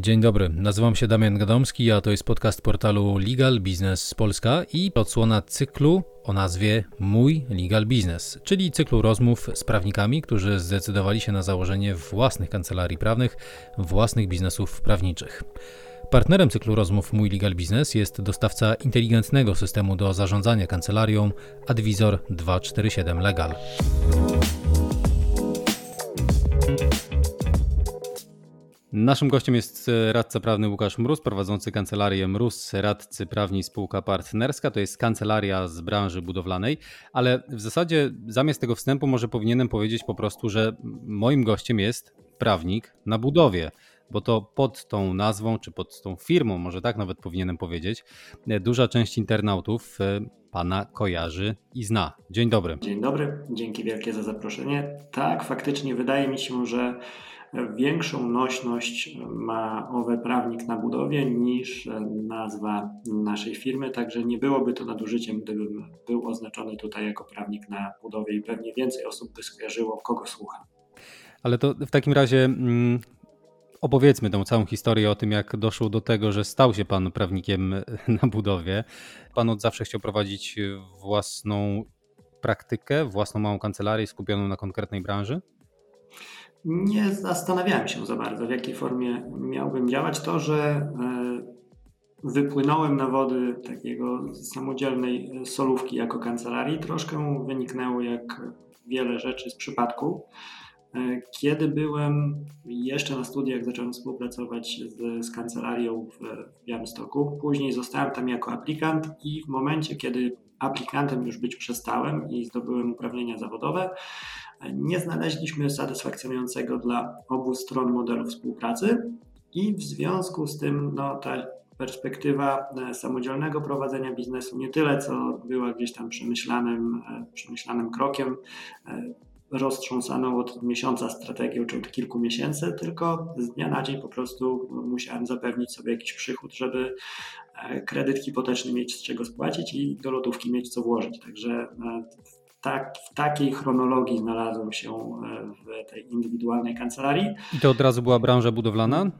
Dzień dobry, nazywam się Damian Gadomski, a to jest podcast portalu Legal Business Polska i odsłona cyklu o nazwie Mój Legal Business, czyli cyklu rozmów z prawnikami, którzy zdecydowali się na założenie własnych kancelarii prawnych, własnych biznesów prawniczych. Partnerem cyklu rozmów Mój Legal Business jest dostawca inteligentnego systemu do zarządzania kancelarią Advisor 247 Legal. Naszym gościem jest e, radca prawny Łukasz Mróz, prowadzący kancelarię Mróz, radcy prawni spółka partnerska. To jest kancelaria z branży budowlanej, ale w zasadzie zamiast tego wstępu może powinienem powiedzieć po prostu, że moim gościem jest prawnik na budowie bo to pod tą nazwą, czy pod tą firmą, może tak nawet powinienem powiedzieć, e, duża część internautów e, pana kojarzy i zna. Dzień dobry. Dzień dobry, dzięki wielkie za zaproszenie. Tak, faktycznie wydaje mi się, że większą nośność ma owe prawnik na budowie niż nazwa naszej firmy, także nie byłoby to nadużyciem, gdybym był oznaczony tutaj jako prawnik na budowie i pewnie więcej osób by skojarzyło, kogo słucha. Ale to w takim razie mm, opowiedzmy tą całą historię o tym, jak doszło do tego, że stał się pan prawnikiem na budowie. Pan od zawsze chciał prowadzić własną praktykę, własną małą kancelarię skupioną na konkretnej branży? Nie zastanawiałem się za bardzo, w jakiej formie miałbym działać. To, że e, wypłynąłem na wody takiego samodzielnej solówki jako kancelarii, troszkę wyniknęło jak wiele rzeczy z przypadku. E, kiedy byłem jeszcze na studiach, zacząłem współpracować z, z kancelarią w, w Białymstoku. Później zostałem tam jako aplikant i w momencie, kiedy aplikantem już być przestałem i zdobyłem uprawnienia zawodowe, nie znaleźliśmy satysfakcjonującego dla obu stron modelu współpracy i w związku z tym no, ta perspektywa e, samodzielnego prowadzenia biznesu nie tyle, co była gdzieś tam przemyślanym, e, przemyślanym krokiem, e, roztrząsaną od miesiąca strategią czy od kilku miesięcy, tylko z dnia na dzień po prostu musiałem zapewnić sobie jakiś przychód, żeby kredyt hipoteczny mieć z czego spłacić i do lotówki mieć co włożyć. Także tak, w takiej chronologii znalazłem się e, w tej indywidualnej kancelarii. I to od razu była branża budowlana?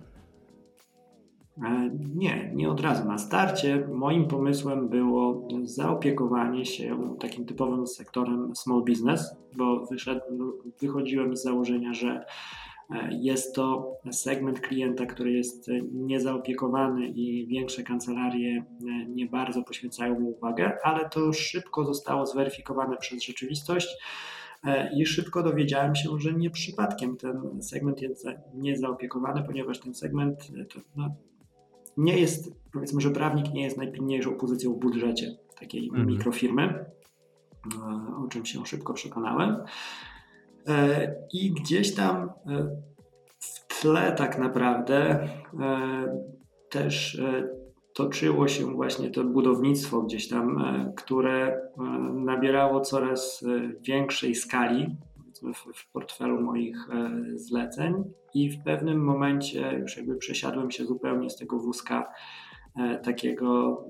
E, nie, nie od razu. Na starcie moim pomysłem było zaopiekowanie się takim typowym sektorem small business, bo wyszedł, wychodziłem z założenia, że jest to segment klienta, który jest niezaopiekowany i większe kancelarie e, nie bardzo poświęcają mu uwagę, ale to szybko zostało zweryfikowane przez rzeczywistość e, i szybko dowiedziałem się, że nie przypadkiem ten segment jest niezaopiekowany, ponieważ ten segment to, no, nie jest, powiedzmy, że prawnik nie jest najpilniejszą pozycją w budżecie takiej mhm. mikrofirmy, o czym się szybko przekonałem. E, I gdzieś tam e, w tle tak naprawdę e, też toczyło się właśnie to budownictwo gdzieś tam, które nabierało coraz większej skali w, portfelu moich zleceń. I w pewnym momencie już jakby przesiadłem się zupełnie z tego wózka takiego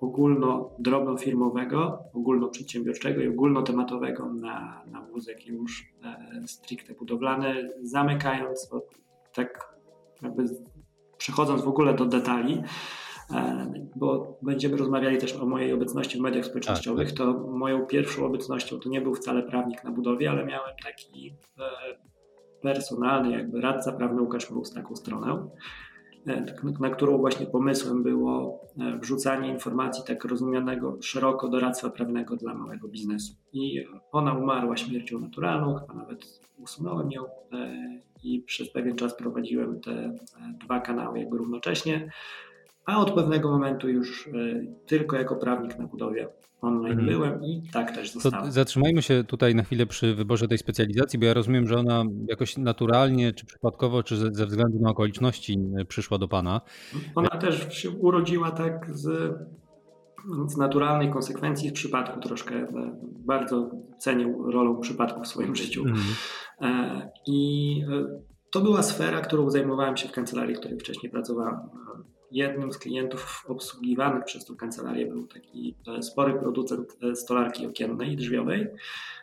ogólno-drobnofirmowego, ogólnoprzedsiębiorczego i ogólnotematowego na, na wózek już e, stricte budowlany, zamykając, tak jakby przechodząc w ogóle do detali, e, bo będziemy rozmawiali też o mojej obecności w mediach społecznościowych, tak, tak. to moją pierwszą obecnością to nie był wcale prawnik na budowie, ale miałem taki personalny jakby radca prawny Łukasz Mróz, taką stronę. E, na którą właśnie pomysłem było e, wrzucanie informacji tak rozumianego szeroko doradztwa prawnego dla małego biznesu. I ona umarła śmiercią naturalną, chyba nawet usunąłem ją e, i przez pewien czas prowadziłem te dwa kanały jakby równocześnie a od pewnego momentu już e, tylko jako prawnik na budowie online mhm. byłem i tak też zostałem. To zatrzymajmy się tutaj na chwilę przy wyborze tej specjalizacji, bo ja rozumiem, że ona jakoś naturalnie, czy przypadkowo, czy ze względu na okoliczności e, przyszła do Pana. Ona też się urodziła tak z, z naturalnej konsekwencji w przypadku troszkę. E, bardzo cenię rolę przypadku w swoim życiu. Mhm. I to była sfera, którą zajmowałem się w kancelarii, w której wcześniej pracowałem jednym z klientów obsługiwanych przez tą kancelarię był taki spory producent stolarki okiennej i drzwiowej.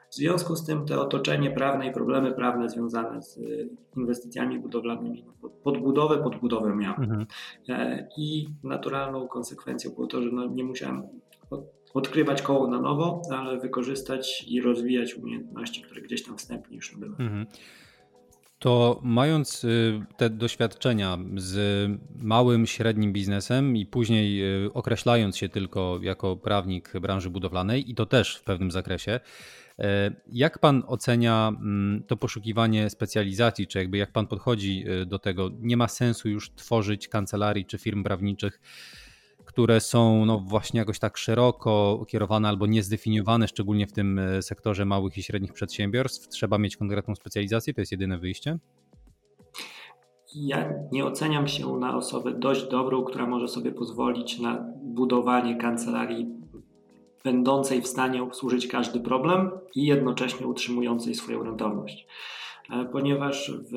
W związku z tym te otoczenie prawne i problemy prawne związane z inwestycjami budowlanymi, no, podbudowę, podbudowę miałem. Mhm. I naturalną konsekwencją było to, że no nie musiałem odkrywać koło na nowo, ale wykorzystać i rozwijać umiejętności, które gdzieś tam wstępnie już były. Mhm. To mając y, te doświadczenia z małym, średnim biznesem i później y, określając się tylko jako prawnik branży budowlanej i to też w pewnym zakresie, y, jak pan ocenia mm, to poszukiwanie specjalizacji, czy jakby jak pan podchodzi do tego? Nie ma sensu już tworzyć kancelarii czy firm prawniczych które są no właśnie jakoś tak szeroko kierowane albo niezdefiniowane, szczególnie w tym e, sektorze małych i średnich przedsiębiorstw. Trzeba mieć konkretną specjalizację, to jest jedyne wyjście? Ja nie oceniam się na osobę dość dobrą, która może sobie pozwolić na budowanie kancelarii będącej w stanie obsłużyć każdy problem i jednocześnie utrzymującej swoją rentowność. E, ponieważ w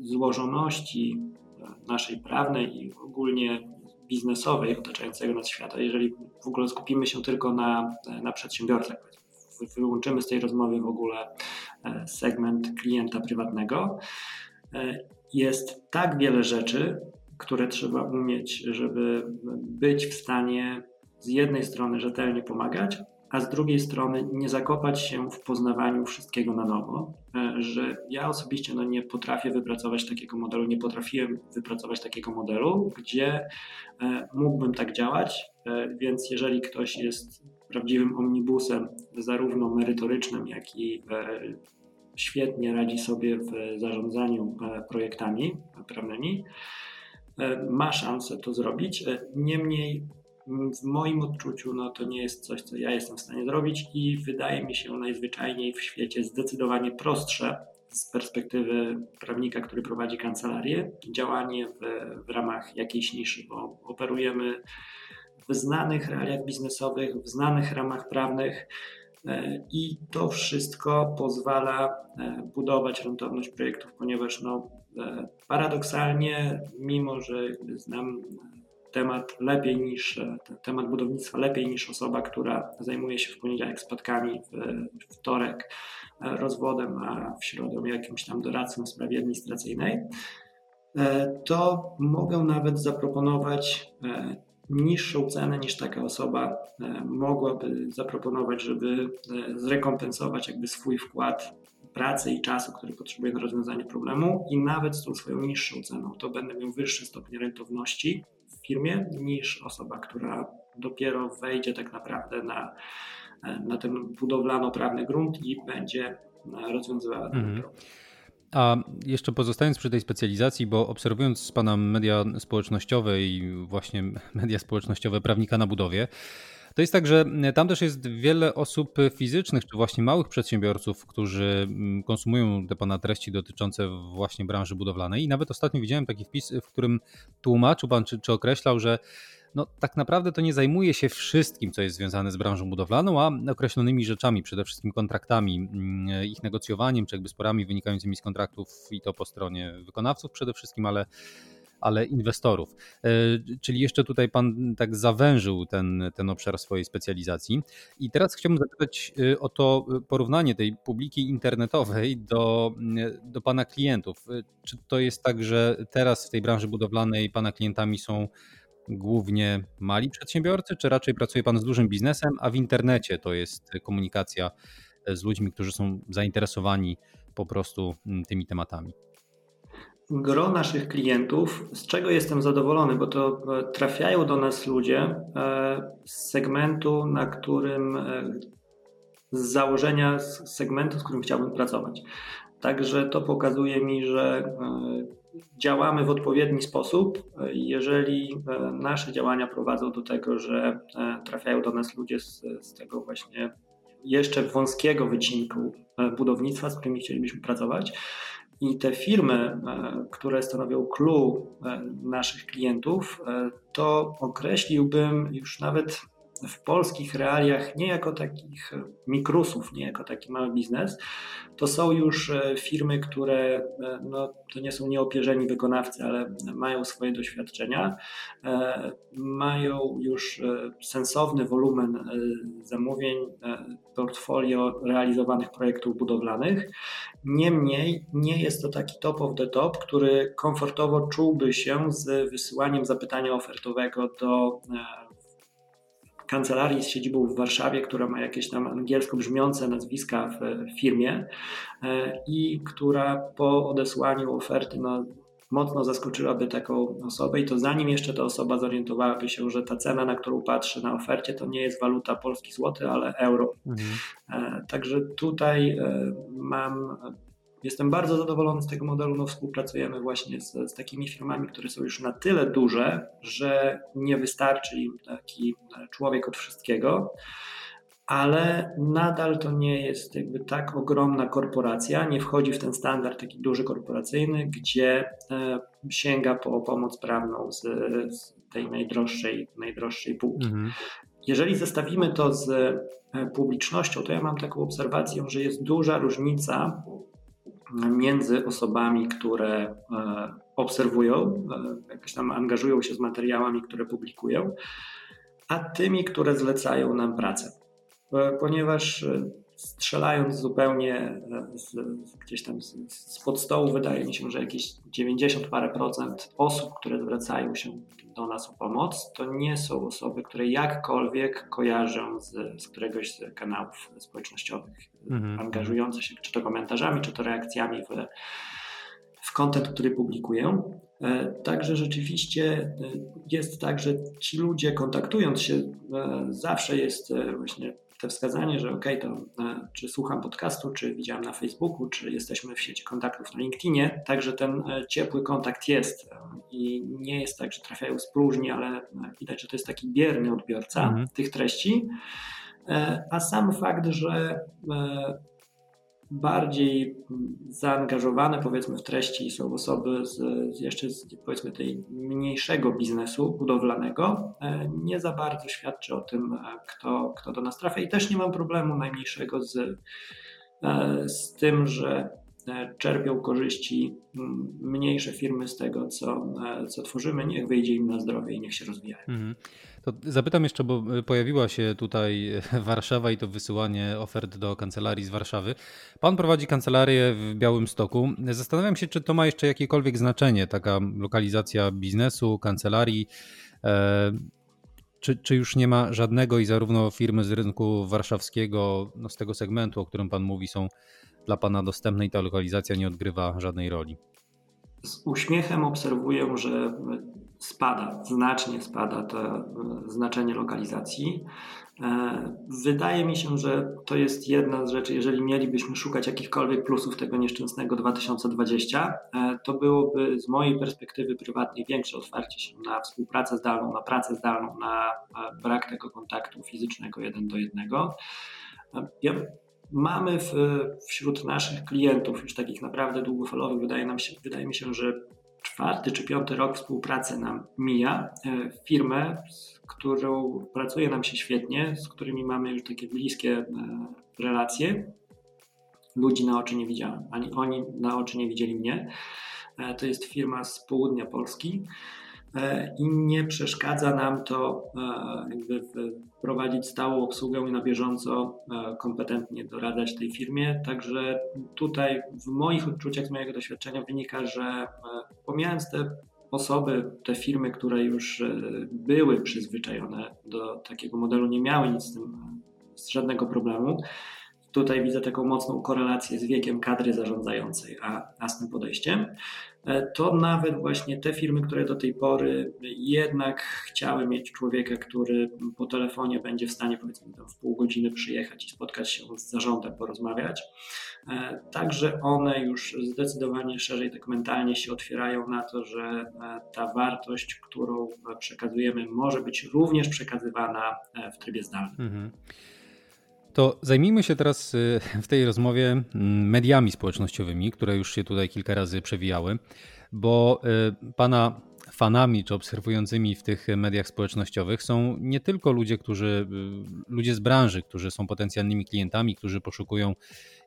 złożoności naszej prawnej i ogólnie biznesowej otaczającego nas świata, jeżeli w ogóle skupimy się tylko na, na przedsiębiorcach, wyłączymy z tej rozmowy w ogóle e, segment klienta prywatnego, e, jest tak wiele rzeczy, które trzeba umieć, żeby być w stanie z jednej strony rzetelnie pomagać, a z drugiej strony nie zakopać się w poznawaniu wszystkiego na nowo, e, że ja osobiście no, nie potrafię wypracować takiego modelu, nie potrafiłem wypracować takiego modelu, gdzie e, mógłbym tak działać, e, więc jeżeli ktoś jest prawdziwym omnibusem, zarówno merytorycznym, jak i świetnie radzi sobie w zarządzaniu projektami prawnymi, ma szansę to zrobić. Niemniej w moim odczuciu no, to nie jest coś, co ja jestem w stanie zrobić i wydaje mi się najzwyczajniej w świecie zdecydowanie prostsze z perspektywy prawnika, który prowadzi kancelarię, działanie w, w ramach jakiejś niszy, bo operujemy w znanych realiach biznesowych, w znanych ramach prawnych e, i to wszystko pozwala e, budować rentowność projektów, ponieważ no, e, paradoksalnie, mimo że znam temat lepiej niż temat budownictwa lepiej niż osoba, która zajmuje się w poniedziałek spadkami, w wtorek rozwodem, a w środę jakimś tam doradcą w sprawie administracyjnej, e, to mogę nawet zaproponować e, niższą cenę niż taka osoba e, mogłaby zaproponować, żeby zrekompensować jakby swój wkład pracy i czasu, który potrzebuje na rozwiązanie problemu i nawet z tą swoją niższą ceną. To będę miał wyższy stopień rentowności firmie niż osoba, która dopiero wejdzie tak naprawdę na, na ten budowlano-prawny grunt i będzie rozwiązywała ten mhm. problem. A jeszcze pozostając przy tej specjalizacji, bo obserwując Pana media społecznościowe i właśnie media społecznościowe prawnika na budowie, to jest tak, że tam też jest wiele osób fizycznych, czy właśnie małych przedsiębiorców, którzy konsumują te pana treści dotyczące właśnie branży budowlanej. I nawet ostatnio widziałem taki wpis, w którym tłumaczył pan, czy, czy określał, że no, tak naprawdę to nie zajmuje się wszystkim, co jest związane z branżą budowlaną, a określonymi rzeczami, przede wszystkim kontraktami, ich negocjowaniem, czy jakby sporami wynikającymi z kontraktów i to po stronie wykonawców przede wszystkim, ale ale inwestorów. E, czyli jeszcze tutaj Pan tak zawężył ten, ten obszar swojej specjalizacji. I teraz chciałbym zapytać e, o to porównanie tej publiki internetowej do, do Pana klientów. E, czy to jest tak, że teraz w tej branży budowlanej Pana klientami są głównie mali przedsiębiorcy, czy raczej pracuje Pan z dużym biznesem, a w internecie to jest komunikacja z ludźmi, którzy są zainteresowani po prostu tymi tematami? Gro naszych klientów, z czego jestem zadowolony, bo to e, trafiają do nas ludzie e, z segmentu, na którym e, z założenia z segmentu, z którym chciałbym pracować. Także to pokazuje mi, że działamy w odpowiedni sposób. Jeżeli nasze działania prowadzą do tego, że trafiają do nas ludzie z, z tego właśnie jeszcze wąskiego wycinku budownictwa, z którymi chcielibyśmy pracować, i te firmy, e, które stanowią clue e, naszych klientów, e, to określiłbym już nawet w polskich realiach nie jako takich mikrusów, nie jako taki mały biznes, to są już firmy, które no, to nie są nieopierzeni wykonawcy, ale mają swoje doświadczenia, mają już sensowny wolumen zamówień, portfolio realizowanych projektów budowlanych. Niemniej nie jest to taki top of the top, który komfortowo czułby się z wysyłaniem zapytania ofertowego do e, kancelarii z siedzibą w Warszawie, która ma jakieś tam angielsko brzmiące nazwiska w firmie e, i która po odesłaniu oferty no, mocno zaskoczyłaby taką osobę i to zanim jeszcze ta osoba zorientowałaby się, że ta cena, na którą patrzy na ofercie, to nie jest waluta polski złoty, ale euro. Mhm. E, także tutaj mam Jestem bardzo zadowolony z tego modelu. No, współpracujemy właśnie z, z, takimi firmami, które są już na tyle duże, że nie wystarczy im taki człowiek od wszystkiego, ale nadal to nie jest jakby tak ogromna korporacja, nie wchodzi w ten standard taki duży korporacyjny, gdzie e, sięga po pomoc prawną z, z tej najdroższej, najdroższej półki. Mhm. Jeżeli zestawimy to z e, publicznością, to ja mam taką obserwację, że jest duża różnica między osobami, które e, obserwują, e, jakoś tam angażują się z materiałami, które publikują, a tymi, które zlecają nam pracę. E, ponieważ strzelając zupełnie z, gdzieś tam z, z pod stołu, wydaje mi się, że jakieś 90 parę procent osób, które zwracają się do nas o pomoc, to nie są osoby, które jakkolwiek kojarzą z, z któregoś z kanałów społecznościowych, mhm. angażujące się czy to komentarzami, czy to reakcjami w, w content, który publikują. E, także rzeczywiście e, jest tak, że ci ludzie kontaktując się, e, zawsze jest właśnie te wskazanie, że ok, to e, czy słucham podcastu, czy widziałem na Facebooku, czy jesteśmy w sieci kontaktów na LinkedInie, także ten e, ciepły kontakt jest e, i nie jest tak, że trafiają z próżni, ale widać, że to jest taki bierny odbiorca mhm. tych treści. A sam fakt, że bardziej zaangażowane powiedzmy w treści są osoby z, z jeszcze z powiedzmy tej mniejszego biznesu budowlanego, e, nie za bardzo świadczy o tym, e, kto, kto do nas trafia. I też nie mam problemu najmniejszego z, e, z tym, że czerpią korzyści mniejsze firmy z tego, co, co tworzymy, niech wyjdzie im na zdrowie i niech się rozwijają. Mhm. To zapytam jeszcze, bo pojawiła się tutaj Warszawa i to wysyłanie ofert do kancelarii z Warszawy. Pan prowadzi kancelarię w Białym Stoku. Zastanawiam się, czy to ma jeszcze jakiekolwiek znaczenie, taka lokalizacja biznesu, kancelarii. E, czy, czy już nie ma żadnego i zarówno firmy z rynku warszawskiego, no z tego segmentu, o którym Pan mówi, są dla Pana dostępne i ta lokalizacja nie odgrywa żadnej roli? Z uśmiechem obserwuję, że spada, znacznie spada to e, znaczenie lokalizacji. E, wydaje mi się, że to jest jedna z rzeczy, jeżeli mielibyśmy szukać jakichkolwiek plusów tego nieszczęsnego 2020, e, to byłoby z mojej perspektywy prywatnej większe otwarcie się na współpracę zdalną, na pracę zdalną, na brak tego kontaktu fizycznego jeden do jednego. Mamy w, wśród naszych klientów, już takich naprawdę długofalowych, wydaje, nam się, wydaje mi się, że czwarty czy piąty rok współpracy nam mija. E, firmę, z którą pracuje nam się świetnie, z którymi mamy już takie bliskie e, relacje. Ludzi na oczy nie widziałem, ani oni na oczy nie widzieli mnie. E, to jest firma z południa Polski. I nie przeszkadza nam to jakby prowadzić stałą obsługę i na bieżąco e, kompetentnie doradzać tej firmie. Także tutaj w moich odczuciach, z mojego doświadczenia wynika, że pomijając te osoby, te firmy, które już były przyzwyczajone do takiego modelu, nie miały nic z tym, z żadnego problemu, Tutaj widzę taką mocną korelację z wiekiem kadry zarządzającej, a, a z tym podejściem. E, to nawet właśnie te firmy, które do tej pory jednak chciały mieć człowieka, który po telefonie będzie w stanie powiedzmy w pół godziny przyjechać i spotkać się z zarządem, porozmawiać. E, także one już zdecydowanie szerzej tak mentalnie się otwierają na to, że e, ta wartość, którą przekazujemy, może być również przekazywana w trybie zdalnym. Mhm. To zajmijmy się teraz y, w tej rozmowie mm, mediami społecznościowymi, które już się tutaj kilka razy przewijały, bo y, pana fanami czy obserwującymi w tych mediach społecznościowych są nie tylko ludzie, którzy, y, ludzie z branży, którzy są potencjalnymi klientami, którzy poszukują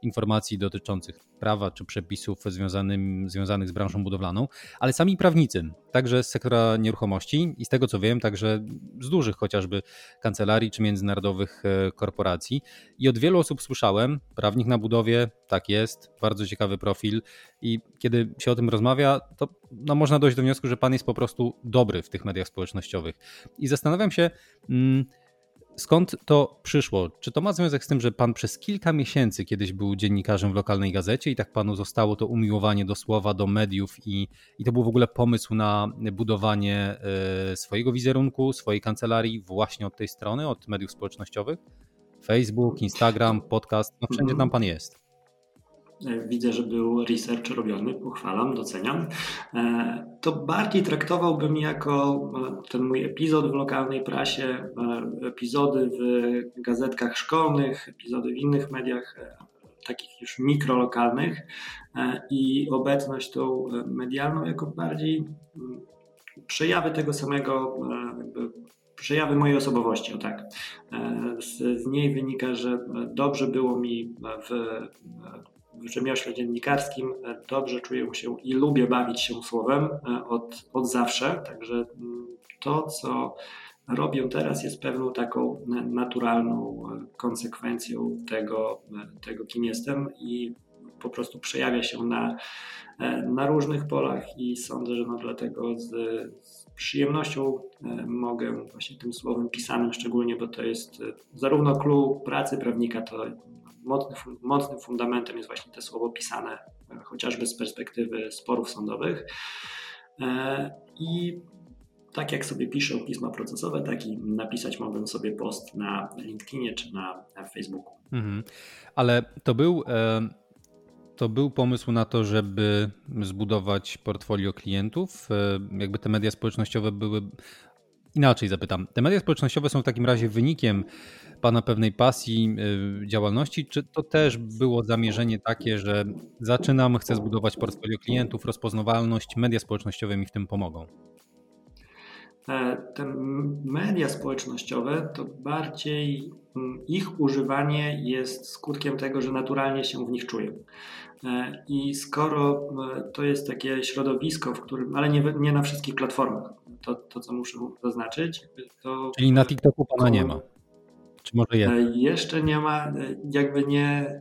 informacji dotyczących prawa czy przepisów związanym, związanych z branżą budowlaną, ale sami prawnicy, także z sektora nieruchomości i z tego co wiem, także z dużych chociażby kancelarii czy międzynarodowych e, korporacji. I od wielu osób słyszałem, prawnik na budowie, tak jest, bardzo ciekawy profil i kiedy się o tym rozmawia, to no, można dojść do wniosku, że pan jest po prostu dobry w tych mediach społecznościowych. I zastanawiam się, mm, Skąd to przyszło? Czy to ma związek z tym, że pan przez kilka miesięcy kiedyś był dziennikarzem w lokalnej gazecie i tak panu zostało to umiłowanie do słowa, do mediów i, i to był w ogóle pomysł na budowanie e, swojego wizerunku, swojej kancelarii właśnie od tej strony, od mediów społecznościowych? Facebook, Instagram, podcast, no wszędzie tam pan jest. E, widzę, że był research robiony, pochwalam, doceniam. E, to bardziej traktowałbym jako e, ten mój epizod w lokalnej prasie, epizody w gazetkach szkolnych, epizody w innych mediach, takich już mikrolokalnych i obecność tą medialną jako bardziej mm, przejawy tego samego, przejawy mojej osobowości, o tak. Z, niej wynika, że dobrze było mi w rzemiośle dziennikarskim e, dobrze czuję się i lubię bawić się słowem e, od, od zawsze, także mm, to, co robię teraz, jest pewną taką naturalną e, konsekwencją tego, tego kim jestem i po prostu przejawia się na, na różnych polach i sądzę, że no dlatego z, z przyjemnością mogę właśnie tym słowem pisanym szczególnie, bo to jest zarówno clue pracy prawnika, to mocny, mocnym fundamentem jest właśnie to słowo pisane, e, chociażby z perspektywy sporów sądowych. E, I tak jak sobie piszę pisma procesowe, tak i napisać mogę sobie post na LinkedInie czy na, Facebooku. Mhm. Ale to był, e, to był pomysł na to, żeby zbudować portfolio klientów. Jakby te media społecznościowe były. Inaczej zapytam. Te media społecznościowe są w takim razie wynikiem Pana pewnej pasji y, działalności, czy to też było zamierzenie takie, że zaczynam, chcę zbudować portfolio klientów, rozpoznawalność, media społecznościowe mi w tym pomogą? E, te media społecznościowe to bardziej ich używanie jest skutkiem tego, że naturalnie się w nich czuję. E, I skoro to jest takie środowisko, w którym, ale nie, nie na wszystkich platformach, to, to co muszę zaznaczyć. To, Czyli na TikToku pana nie ma. Czy może jest? E, jeszcze nie ma, e, jakby nie,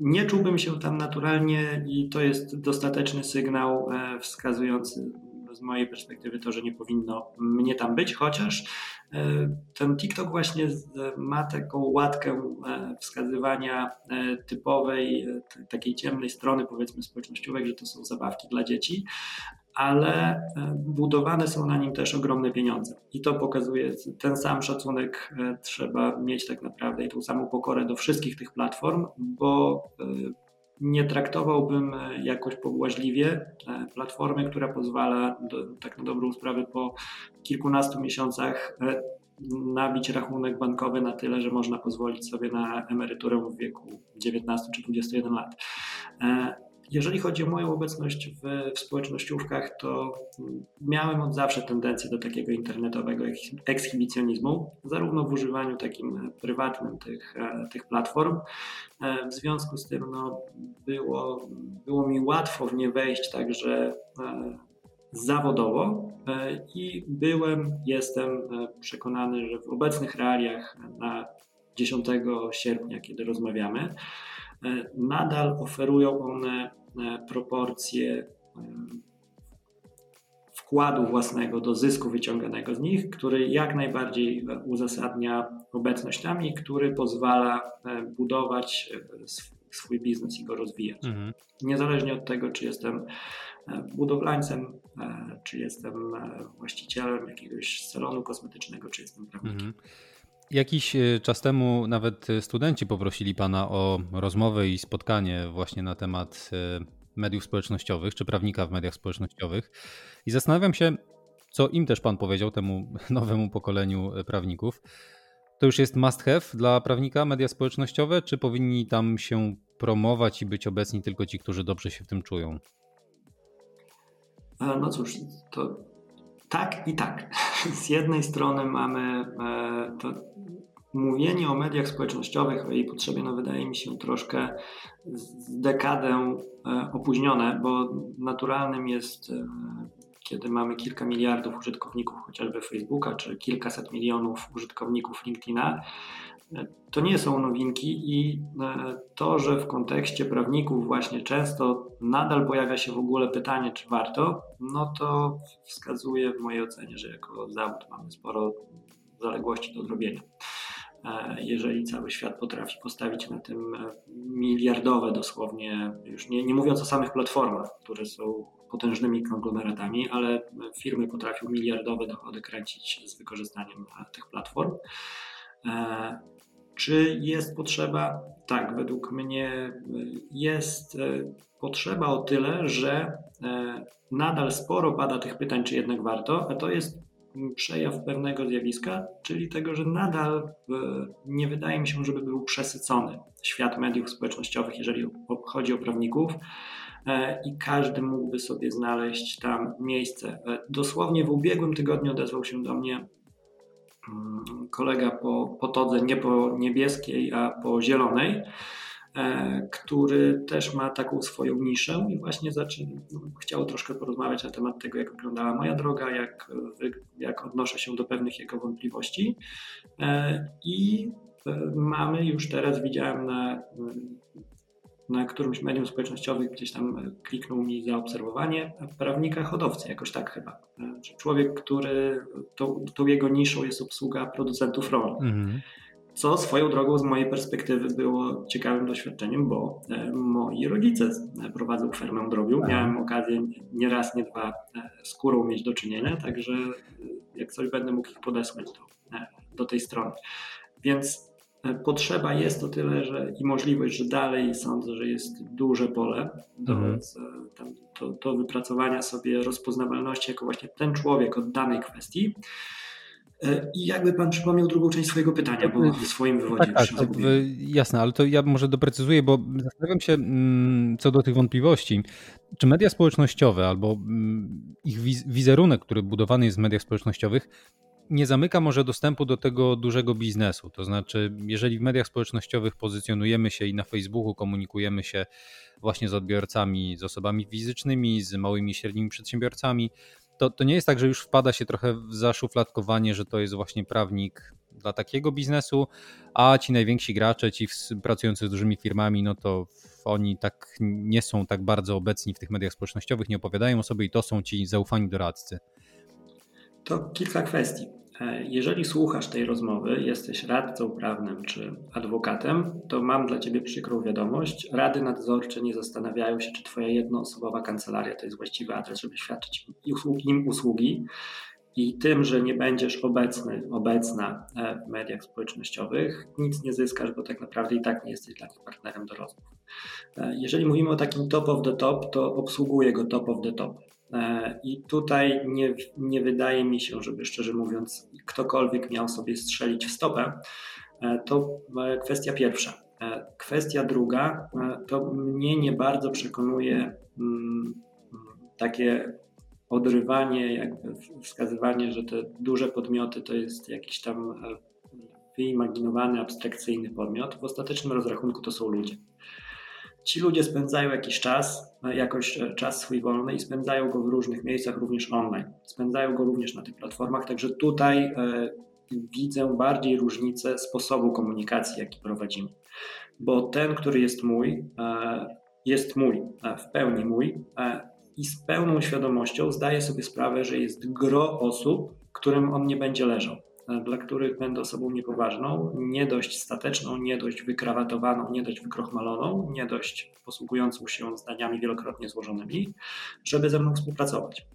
nie czułbym się tam naturalnie i to jest dostateczny sygnał e, wskazujący z mojej perspektywy to, że nie powinno mnie tam być, chociaż ten TikTok właśnie ma taką łatkę wskazywania typowej, takiej ciemnej strony powiedzmy społecznościowej, że to są zabawki dla dzieci, ale e, budowane są na nim też ogromne pieniądze. I to pokazuje, ten sam szacunek e, trzeba mieć tak naprawdę i tą samą pokorę do wszystkich tych platform, bo e, nie traktowałbym jakoś pobłażliwie platformy, która pozwala do, tak na dobrą sprawę po kilkunastu miesiącach nabić rachunek bankowy na tyle, że można pozwolić sobie na emeryturę w wieku 19 czy 21 lat. Jeżeli chodzi o moją obecność w, w społecznościówkach, to miałem od zawsze tendencję do takiego internetowego ekshibicjonizmu, zarówno w używaniu takim prywatnym tych, e, tych platform. E, w związku z tym no, było, było mi łatwo w nie wejść także e, zawodowo i byłem, jestem przekonany, że w obecnych realiach na 10 sierpnia, kiedy rozmawiamy, nadal oferują one proporcje e, wkładu własnego do zysku wyciąganego z nich, który jak najbardziej uzasadnia obecność tam i który pozwala e, budować swój biznes i go rozwijać. Mhm. Niezależnie od tego, czy jestem budowlańcem, czy jestem właścicielem jakiegoś salonu kosmetycznego, czy jestem prawnikiem. Mhm. Jakiś czas temu nawet studenci poprosili Pana o rozmowę i spotkanie właśnie na temat mediów społecznościowych, czy prawnika w mediach społecznościowych. I zastanawiam się, co im też Pan powiedział, temu nowemu pokoleniu prawników. To już jest must have dla prawnika media społecznościowe, czy powinni tam się promować i być obecni tylko ci, którzy dobrze się w tym czują? No cóż, to Tak i tak. Z jednej strony mamy to mówienie o mediach społecznościowych, o jej potrzebie, no wydaje mi się troszkę z dekadę opóźnione, bo naturalnym jest kiedy mamy kilka miliardów użytkowników chociażby Facebooka, czy kilkaset milionów użytkowników LinkedIna, to nie są nowinki i e, to, że w kontekście prawników właśnie często nadal pojawia się w ogóle pytanie, czy warto, no to wskazuje w mojej ocenie, że jako zawód mamy sporo zaległości do zrobienia. E, jeżeli cały świat potrafi postawić na tym e, miliardowe dosłownie, już nie, nie mówiąc o samych platformach, które są potężnymi konglomeratami, ale firmy potrafią miliardowe dochody kręcić z wykorzystaniem tych platform. E, czy jest potrzeba? Tak, według mnie jest potrzeba o tyle, że nadal sporo pada tych pytań, czy jednak warto, a to jest przejaw pewnego zjawiska, czyli tego, że nadal nie wydaje mi się, żeby był przesycony świat mediów społecznościowych, jeżeli chodzi o prawników. E, I każdy mógłby sobie znaleźć tam miejsce. E, dosłownie w ubiegłym tygodniu odezwał się do mnie mm, kolega po, po todze, nie po niebieskiej, a po zielonej E, który też ma taką swoją niszę i właśnie zaczyna, chciał troszkę porozmawiać na temat tego, jak wyglądała moja droga, jak, jak odnoszę się do pewnych jego wątpliwości. E, I e, mamy już teraz, widziałem na, na którymś medium społecznościowym, gdzieś tam kliknął mi zaobserwowanie prawnika hodowcy, jakoś tak chyba. Człowiek, który, tą, tą jego niszą jest obsługa producentów rolnych. Mhm co swoją drogą z mojej perspektywy było ciekawym doświadczeniem, bo e, moi rodzice prowadzą fermę drobiu. Tak. Miałem okazję nie raz, nie dwa e, z kurą mieć do czynienia, także e, jak coś będę mógł ich podesłać do, do tej strony. Więc potrzeba jest o tyle, że i możliwość, że dalej sądzę, że jest duże pole do, mhm. do, do wypracowania sobie rozpoznawalności jako właśnie ten człowiek od danej kwestii. E, I jakby pan przypomniał drugą część swojego pytania, bo w swoim wywodzie tak, tak, Jasne, ale to ja może doprecyzuję, bo zastanawiam się mm, co do tych wątpliwości. Czy media społecznościowe albo mm, ich wizerunek, który budowany jest w mediach społecznościowych, nie zamyka może dostępu do tego dużego biznesu. To znaczy, jeżeli w mediach społecznościowych pozycjonujemy się i na Facebooku komunikujemy się właśnie z odbiorcami, z osobami fizycznymi, z małymi i średnimi przedsiębiorcami, to, to nie jest tak, że już wpada się trochę w zaszufladkowanie, że to jest właśnie prawnik dla takiego biznesu, a ci najwięksi gracze, ci pracujący z dużymi firmami, no to oni tak nie są tak bardzo obecni w tych mediach społecznościowych, nie opowiadają o sobie i to są ci zaufani doradcy. To kilka kwestii. E, jeżeli słuchasz tej rozmowy, jesteś radcą prawnym czy adwokatem, to mam dla Ciebie przykrą wiadomość. Rady nadzorcze nie zastanawiają się, czy Twoja jednoosobowa kancelaria to jest właściwy adres, żeby świadczyć im usługi. I tym, że nie będziesz obecny, obecna e, w mediach społecznościowych, nic nie zyskasz, bo tak naprawdę i tak nie jesteś dla nich partnerem do rozmów. E, jeżeli mówimy o takim top of the top, to obsługuje go top of the top. E, I tutaj nie, nie wydaje mi się, żeby szczerze mówiąc, ktokolwiek miał sobie strzelić w stopę. E, to e, kwestia pierwsza. Kwestia druga, to mnie nie bardzo przekonuje mm, takie odrywanie, jakby wskazywanie, że te duże podmioty to jest jakiś tam wyimaginowany, abstrakcyjny podmiot. W ostatecznym rozrachunku to są ludzie. Ci ludzie spędzają jakiś czas, e, jakoś e, czas swój wolny i spędzają go w różnych miejscach, również online. Spędzają go również na tych platformach, także tutaj e, widzę bardziej różnicę sposobu komunikacji, jaki prowadzimy. Bo ten, który jest mój, jest mój, w pełni mój i z pełną świadomością zdaję sobie sprawę, że jest gro osób, którym on nie będzie leżał. E, dla których będę osobą niepoważną, nie dość stateczną, nie dość wykrawatowaną, nie dość wykrochmaloną, nie dość posługującą się zdaniami wielokrotnie złożonymi, żeby ze mną współpracować.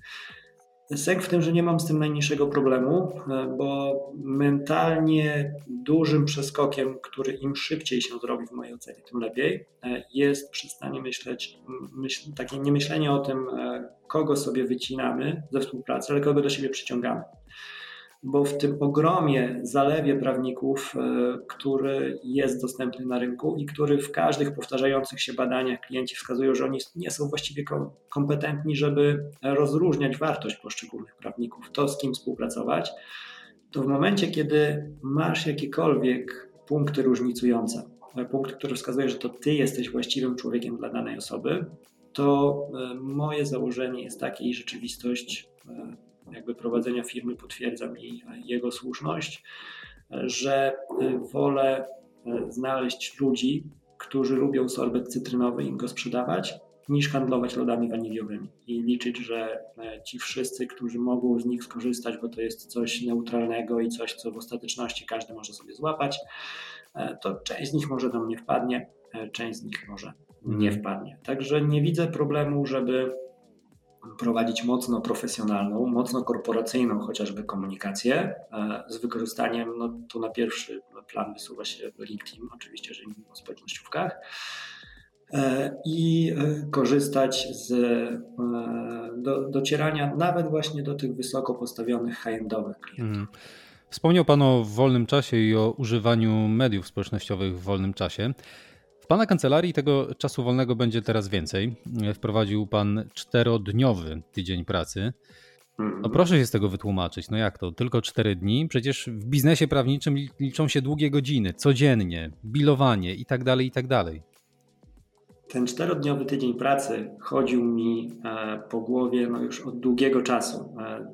Sęk w tym, że nie mam z tym najmniejszego problemu, e, bo mentalnie dużym przeskokiem, który im szybciej się zrobi w mojej ocenie, tym lepiej, e, jest przestanie myśleć, myśl, takie niemyślenie o tym, kogo sobie wycinamy ze współpracy, ale kogo do siebie przyciągamy. Bo w tym ogromie, zalewie prawników, e, który jest dostępny na rynku i który w każdych powtarzających się badaniach klienci wskazują, że oni nie są właściwie kompetentni, żeby rozróżniać wartość poszczególnych prawników, to z kim współpracować, to w momencie, kiedy masz jakiekolwiek punkty różnicujące, e, punkt, który wskazuje, że to ty jesteś właściwym człowiekiem dla danej osoby, to e, moje założenie jest takie i rzeczywistość jakby prowadzenia firmy potwierdza mi jego słuszność, że wolę znaleźć ludzi, którzy lubią sorbet cytrynowy i go sprzedawać, niż handlować lodami waniliowymi i liczyć, że ci wszyscy, którzy mogą z nich skorzystać, bo to jest coś neutralnego i coś, co w ostateczności każdy może sobie złapać, to część z nich może do mnie wpadnie, część z nich może nie mhm. wpadnie. Także nie widzę problemu, żeby prowadzić mocno profesjonalną, mocno korporacyjną chociażby komunikację e, z wykorzystaniem, no tu na pierwszy plan wysuwa się LinkedIn, oczywiście, że mówimy o społecznościówkach e, i e, korzystać z do, docierania nawet właśnie do tych wysoko postawionych high-endowych klientów. Mhm. Wspomniał Pan o wolnym czasie i o używaniu mediów społecznościowych w wolnym czasie. W Pana kancelarii tego czasu wolnego będzie teraz więcej. Wprowadził Pan czterodniowy tydzień pracy. Mhm. No proszę się z tego wytłumaczyć. No jak to? Tylko cztery dni? Przecież w biznesie prawniczym liczą się długie godziny, codziennie, bilowanie i tak dalej, i tak dalej. Ten czterodniowy tydzień pracy chodził mi e, po głowie no już od długiego czasu. E,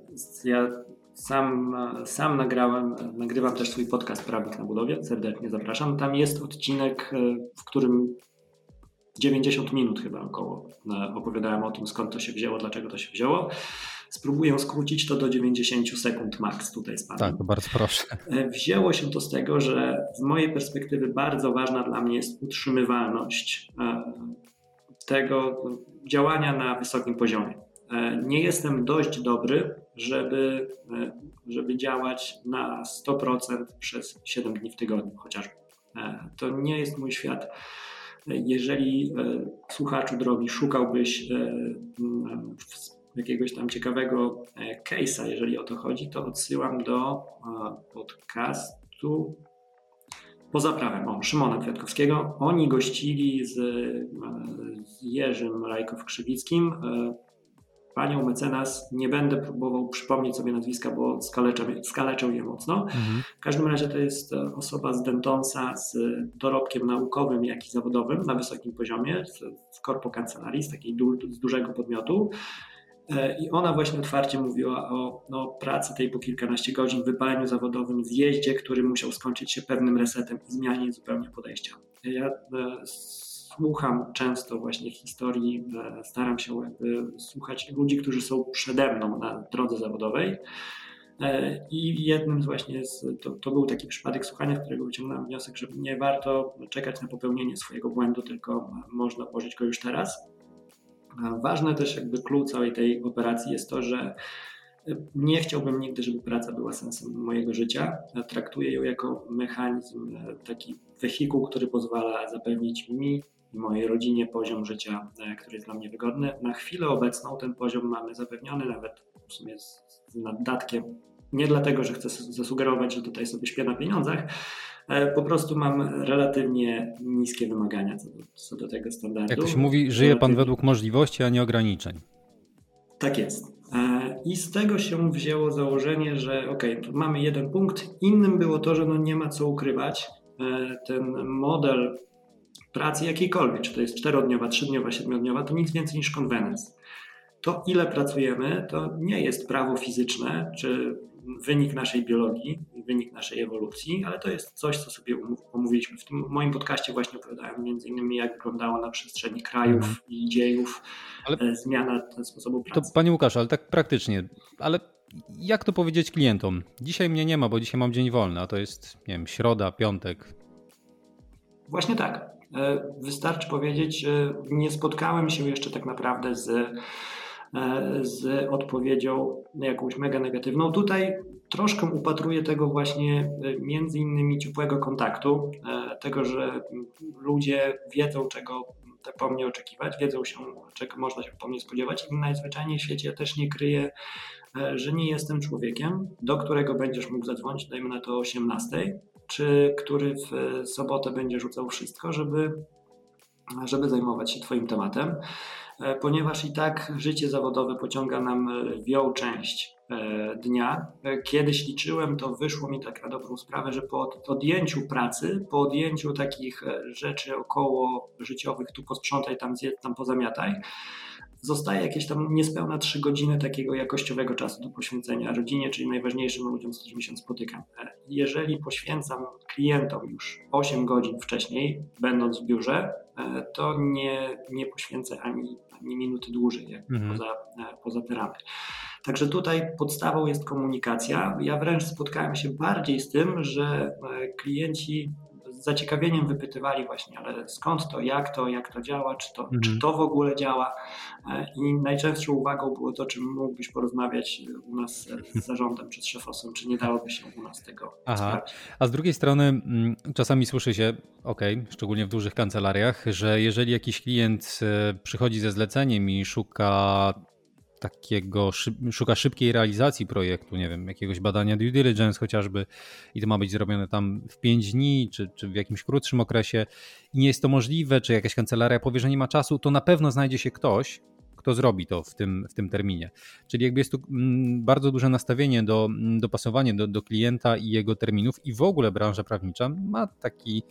ja sam, sam nagrałem, nagrywam też swój podcast Prawnik na budowie, serdecznie zapraszam. Tam jest odcinek, e, w którym 90 minut chyba około e, opowiadałem o tym, skąd to się wzięło, dlaczego to się wzięło. Spróbuję skrócić to do 90 sekund max tutaj z Panem. Tak, bardzo proszę. E, wzięło się to z tego, że z mojej perspektywy bardzo ważna dla mnie jest utrzymywalność tego działania na wysokim poziomie. Nie jestem dość dobry żeby, e, żeby działać na 100% przez 7 dni w tygodniu chociażby. E, to nie jest mój świat. Jeżeli e, słuchaczu drogi szukałbyś jakiegoś tam ciekawego case'a, jeżeli o to chodzi, to odsyłam do podcastu poza prawem, o, Szymona Kwiatkowskiego. Oni gościli z, z Jerzym Rajkow-Krzywickim panią mecenas nie będę próbował przypomnieć sobie nazwiska, bo skaleczę, je mocno. Mhm. W każdym razie to jest e, osoba zdętąca z dorobkiem naukowym, jak i zawodowym na wysokim poziomie, z, z korpo kancelarii, z takiej du, z dużego podmiotu. E, I ona właśnie otwarcie mówiła o no, pracy tej po kilkanaście godzin, wypaleniu zawodowym, zjeździe, który musiał skończyć się pewnym resetem i zmianie zupełnie podejścia. Ja e, słucham często właśnie historii, e, staram się jakby słuchać ludzi, którzy są przede mną na drodze zawodowej. E, I jednym z właśnie z, to, to, był taki przypadek słuchania, z którego wyciągnąłem wniosek, że nie warto czekać na popełnienie swojego błędu, tylko można włożyć go już teraz. Ważne też jakby klucz całej tej operacji jest to, że nie chciałbym nigdy, żeby praca była sensem mojego życia. Traktuję ją jako mechanizm, e, taki wehikuł, który pozwala zapewnić mi i mojej rodzinie poziom życia, e, który jest dla mnie wygodny. Na chwilę obecną ten poziom mamy zapewniony nawet w sumie z, z naddatkiem. Nie dlatego, że chcę zasugerować, że tutaj sobie śpię na pieniądzach, e, po prostu mam relatywnie niskie wymagania co do, co do tego standardu. Jak to się mówi, żyje Pan według możliwości, a nie ograniczeń. Tak jest. E, I z tego się wzięło założenie, że ok, mamy jeden punkt. Innym było to, że no nie ma co ukrywać. Ten model pracy jakiejkolwiek, czy to jest czterodniowa, trzydniowa, siedmiodniowa, to nic więcej niż konwenans. To ile pracujemy, to nie jest prawo fizyczne, czy wynik naszej biologii, wynik naszej ewolucji, ale to jest coś, co sobie omówiliśmy. W tym moim podcaście właśnie opowiadałem między innymi, jak wyglądało na przestrzeni krajów mhm. i dziejów ale e, zmiana sposobu pracy. To Panie Łukasz, ale tak praktycznie, ale jak to powiedzieć klientom? Dzisiaj mnie nie ma, bo dzisiaj mam dzień wolny, a to jest, nie wiem, środa, piątek. Właśnie tak. E, wystarczy powiedzieć, nie spotkałem się jeszcze tak naprawdę z, z odpowiedzią jakąś mega negatywną. Tutaj troszkę upatruję tego właśnie e, między innymi ciepłego kontaktu, tego, że ludzie wiedzą, czego po mnie oczekiwać, wiedzą się, czego można się po mnie spodziewać. I najzwyczajniej w świecie ja też nie kryję że nie jestem człowiekiem, do którego będziesz mógł zadzwonić, dajmy na to o 18, czy który w sobotę będzie rzucał wszystko, żeby, żeby zajmować się Twoim tematem, ponieważ i tak życie zawodowe pociąga nam wią część E, dnia. E, kiedyś liczyłem, to wyszło mi tak na dobrą sprawę, że po odjęciu pracy, po odjęciu takich e, rzeczy około życiowych, tu posprzątaj, tam zjedz, tam pozamiataj, zostaje jakieś tam niespełna 3 godziny takiego jakościowego czasu do poświęcenia rodzinie, czyli najważniejszym ludziom, z którymi się spotykam. Jeżeli poświęcam klientom już 8 godzin wcześniej, będąc w biurze, to nie, nie poświęcę ani, minuty dłużej, jak mhm. poza, poza te ramy. Także tutaj podstawą jest komunikacja. Ja wręcz spotkałem się bardziej z tym, że e, klienci z zaciekawieniem wypytywali właśnie, ale skąd to, jak to, jak to działa, czy to, mhm. czy to w ogóle działa. E, I najczęstszą uwagą było to, czy mógłbyś porozmawiać u nas z zarządem czy z szefosem, czy nie dałoby się u nas tego Aha. sprawdzić. A z drugiej strony mm, czasami słyszy się, ok, szczególnie w dużych kancelariach, że jeżeli jakiś klient e, przychodzi ze zleceniem i szuka takiego, szuka szybkiej realizacji projektu, nie wiem, jakiegoś badania due diligence chociażby i to ma być zrobione tam w 5 dni, czy, czy w jakimś krótszym okresie i nie jest to możliwe, czy jakaś kancelaria powie, że nie ma czasu, to na pewno znajdzie się ktoś, kto zrobi to w tym, w tym terminie. Czyli jakby jest tu mm, bardzo duże nastawienie do mm, dopasowania do, do klienta i jego terminów i w ogóle branża prawnicza ma taki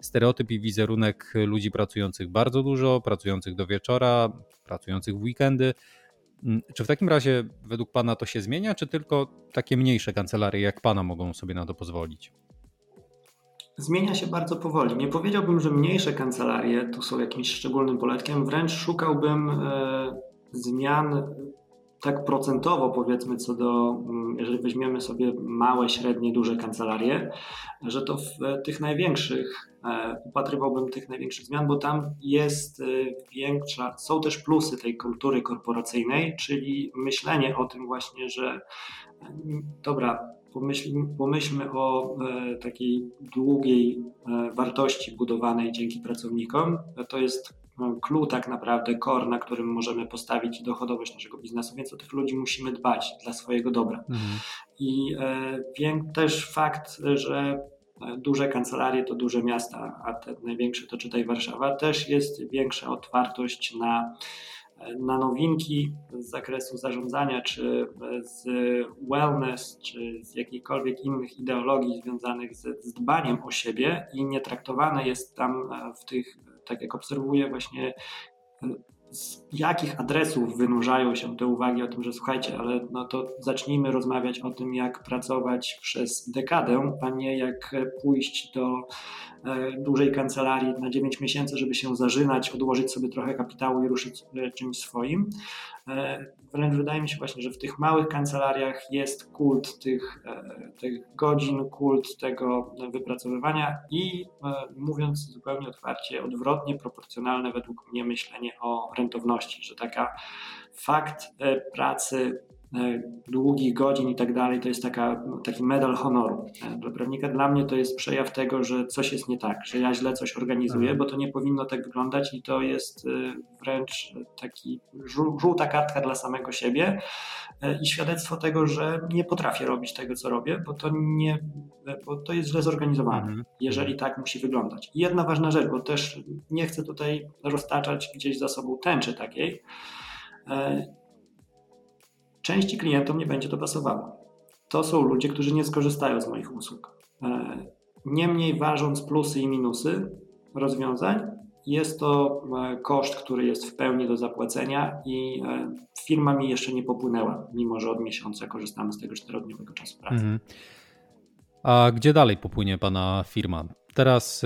stereotyp i wizerunek ludzi pracujących bardzo dużo, pracujących do wieczora, pracujących w weekendy, czy w takim razie według Pana to się zmienia, czy tylko takie mniejsze kancelarie jak Pana mogą sobie na to pozwolić? Zmienia się bardzo powoli. Nie powiedziałbym, że mniejsze kancelarie tu są jakimś szczególnym poletkiem, wręcz szukałbym e, zmian tak procentowo powiedzmy co do, mm, jeżeli weźmiemy sobie małe, średnie, duże kancelarie, że to w tych największych e, upatrywałbym tych największych zmian, bo tam jest e, większa, są też plusy tej kultury korporacyjnej, czyli myślenie o tym właśnie, że dobra, pomyśl, pomyślmy o e, takiej długiej wartości budowanej dzięki pracownikom. To jest clue tak naprawdę, core, na którym możemy postawić dochodowość naszego biznesu, więc o tych ludzi musimy dbać dla swojego dobra. Mhm. I e, wiem też fakt, że e, duże kancelarie to duże miasta, a te największe to czytaj Warszawa, też jest większa otwartość na na nowinki z zakresu zarządzania, czy z wellness, czy z jakichkolwiek innych ideologii związanych z, z dbaniem o siebie i nie traktowane jest tam w tych, tak jak obserwuję właśnie z jakich adresów wynurzają się te uwagi o tym, że słuchajcie, ale no to zacznijmy rozmawiać o tym, jak pracować przez dekadę, a nie jak pójść do e, dużej kancelarii na 9 miesięcy, żeby się zażynać, odłożyć sobie trochę kapitału i ruszyć e, czymś swoim. Wręcz wydaje mi się właśnie, że w tych małych kancelariach jest kult tych, e, tych godzin, kult tego wypracowywania i e, mówiąc zupełnie otwarcie, odwrotnie proporcjonalne według mnie myślenie o rentowności, że taka fakt pracy E, długich godzin i tak dalej, to jest taka, taki medal honoru. E, dla prawnika dla mnie to jest przejaw tego, że coś jest nie tak, że ja źle coś organizuję, mhm. bo to nie powinno tak wyglądać i to jest e, wręcz taki żółta kartka dla samego siebie i świadectwo tego, że nie potrafię robić tego, co robię, bo to, nie, bo to jest źle zorganizowane, mhm. jeżeli tak musi wyglądać. I jedna ważna rzecz, bo też nie chcę tutaj roztaczać gdzieś za sobą tęczy takiej, Części klientom nie będzie to pasowało. To są ludzie, którzy nie skorzystają z moich usług. E, niemniej ważąc plusy i minusy rozwiązań, jest to e, koszt, który jest w pełni do zapłacenia i e, firma mi jeszcze nie popłynęła, mimo że od miesiąca korzystamy z tego czterodniowego czasu pracy. Mhm. A gdzie dalej popłynie Pana firma? Teraz,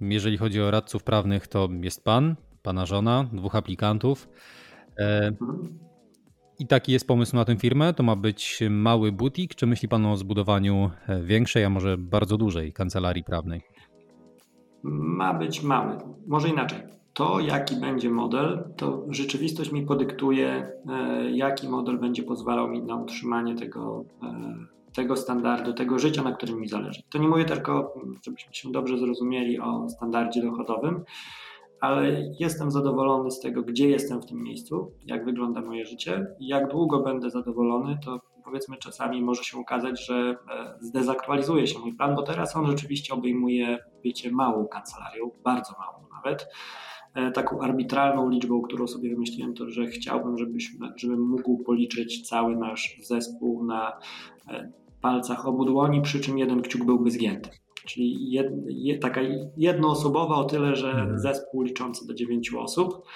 jeżeli chodzi o radców prawnych, to jest Pan, Pana żona, dwóch aplikantów. Mhm. I taki jest pomysł na tę firmę? To ma być mały butik, czy myśli Pan o zbudowaniu e, większej, a może bardzo dużej kancelarii prawnej? Ma być mały. Może inaczej. To, jaki będzie model, to rzeczywistość mi podyktuje, e, jaki model będzie pozwalał mi na utrzymanie tego, e, tego standardu, tego życia, na którym mi zależy. To nie mówię tylko, żebyśmy się dobrze zrozumieli o standardzie dochodowym, ale jestem zadowolony z tego, gdzie jestem w tym miejscu, jak wygląda moje życie jak długo będę zadowolony, to powiedzmy czasami może się okazać, że e, zdezaktualizuje się mój plan, bo teraz on rzeczywiście obejmuje bycie małą kancelarią, bardzo małą nawet. E, taką arbitralną liczbą, którą sobie wymyśliłem, to że chciałbym, żebyśmy, żebym mógł policzyć cały nasz zespół na e, palcach obu dłoni, przy czym jeden kciuk byłby zgięty. Czyli jed, jed, taka jednoosobowa o tyle, że mhm. zespół liczący do dziewięciu osób,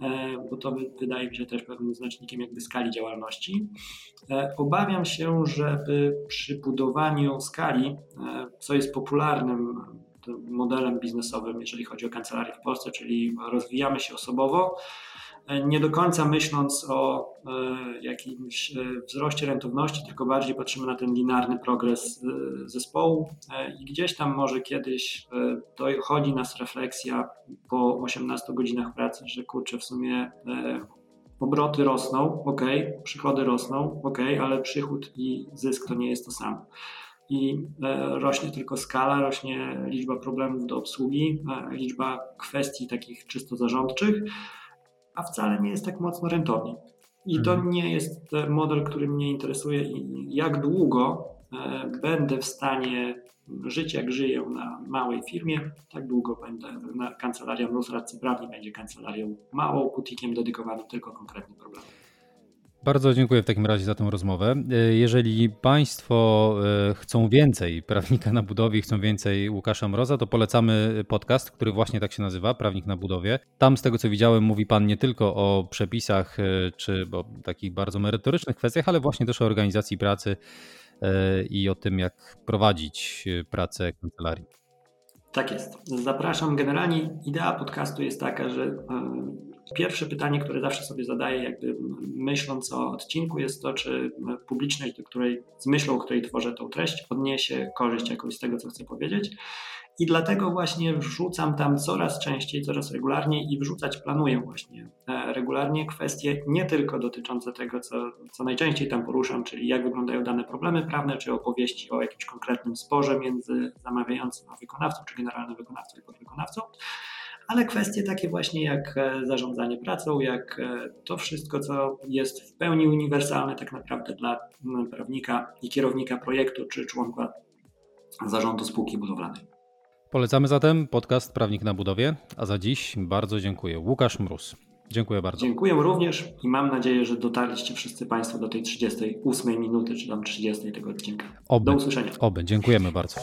e, bo to wydaje mi się też pewnym znacznikiem jakby skali działalności. Obawiam się, żeby przy budowaniu skali, co jest popularnym modelem biznesowym, jeżeli chodzi o kancelarię w Polsce, czyli rozwijamy się osobowo, nie do końca myśląc o e, jakimś e, wzroście rentowności, tylko bardziej patrzymy na ten linearny progres e, zespołu. I gdzieś tam może kiedyś dochodzi nas refleksja po 18 godzinach pracy, że kurczę, w sumie obroty rosną, ok, przychody rosną, ok, ale przychód i zysk to nie jest to samo. I e, rośnie tylko skala, rośnie liczba problemów do obsługi, e, liczba kwestii takich czysto zarządczych, a wcale nie jest tak mocno rentownie. I to mhm. nie jest model, który mnie interesuje i jak długo e, będę w stanie żyć jak żyję na małej firmie, tak długo będę na kancelaria Mróz Radcy Prawni będzie kancelarią małą, butikiem dedykowanym tylko konkretnym problemom. Bardzo dziękuję w takim razie za tę rozmowę. E, jeżeli Państwo e, chcą więcej prawnika na budowie, chcą więcej Łukasza Mroza, to polecamy podcast, który właśnie tak się nazywa, Prawnik na budowie. Tam z tego co widziałem mówi Pan nie tylko o przepisach e, czy o takich bardzo merytorycznych kwestiach, ale właśnie też o organizacji pracy i o tym, jak prowadzić pracę kancelarii. Tak jest. Zapraszam. Generalnie idea podcastu jest taka, że Pierwsze pytanie, które zawsze sobie zadaję, jakby myśląc o odcinku, jest to, czy publiczność, do której, z myślą, o której tworzę tą treść, odniesie korzyść jakąś z tego, co chcę powiedzieć. I dlatego właśnie wrzucam tam coraz częściej, coraz regularniej i wrzucać planuję właśnie e, regularnie kwestie nie tylko dotyczące tego, co, co najczęściej tam poruszam, czyli jak wyglądają dane problemy prawne, czy opowieści o jakimś konkretnym sporze między zamawiającym a wykonawcą, czy generalnym wykonawcą i podwykonawcą, ale kwestie takie właśnie jak e, zarządzanie pracą, jak e, to wszystko, co jest w pełni uniwersalne tak naprawdę dla prawnika i kierownika projektu czy członka zarządu spółki budowlanej. Polecamy zatem podcast Prawnik na budowie, a za dziś bardzo dziękuję. Łukasz Mróz. Dziękuję bardzo. Dziękuję również i mam nadzieję, że dotarliście wszyscy Państwo do tej 38 minuty, czy tam 30 tego odcinka. Oby, do usłyszenia. Oby, dziękujemy bardzo.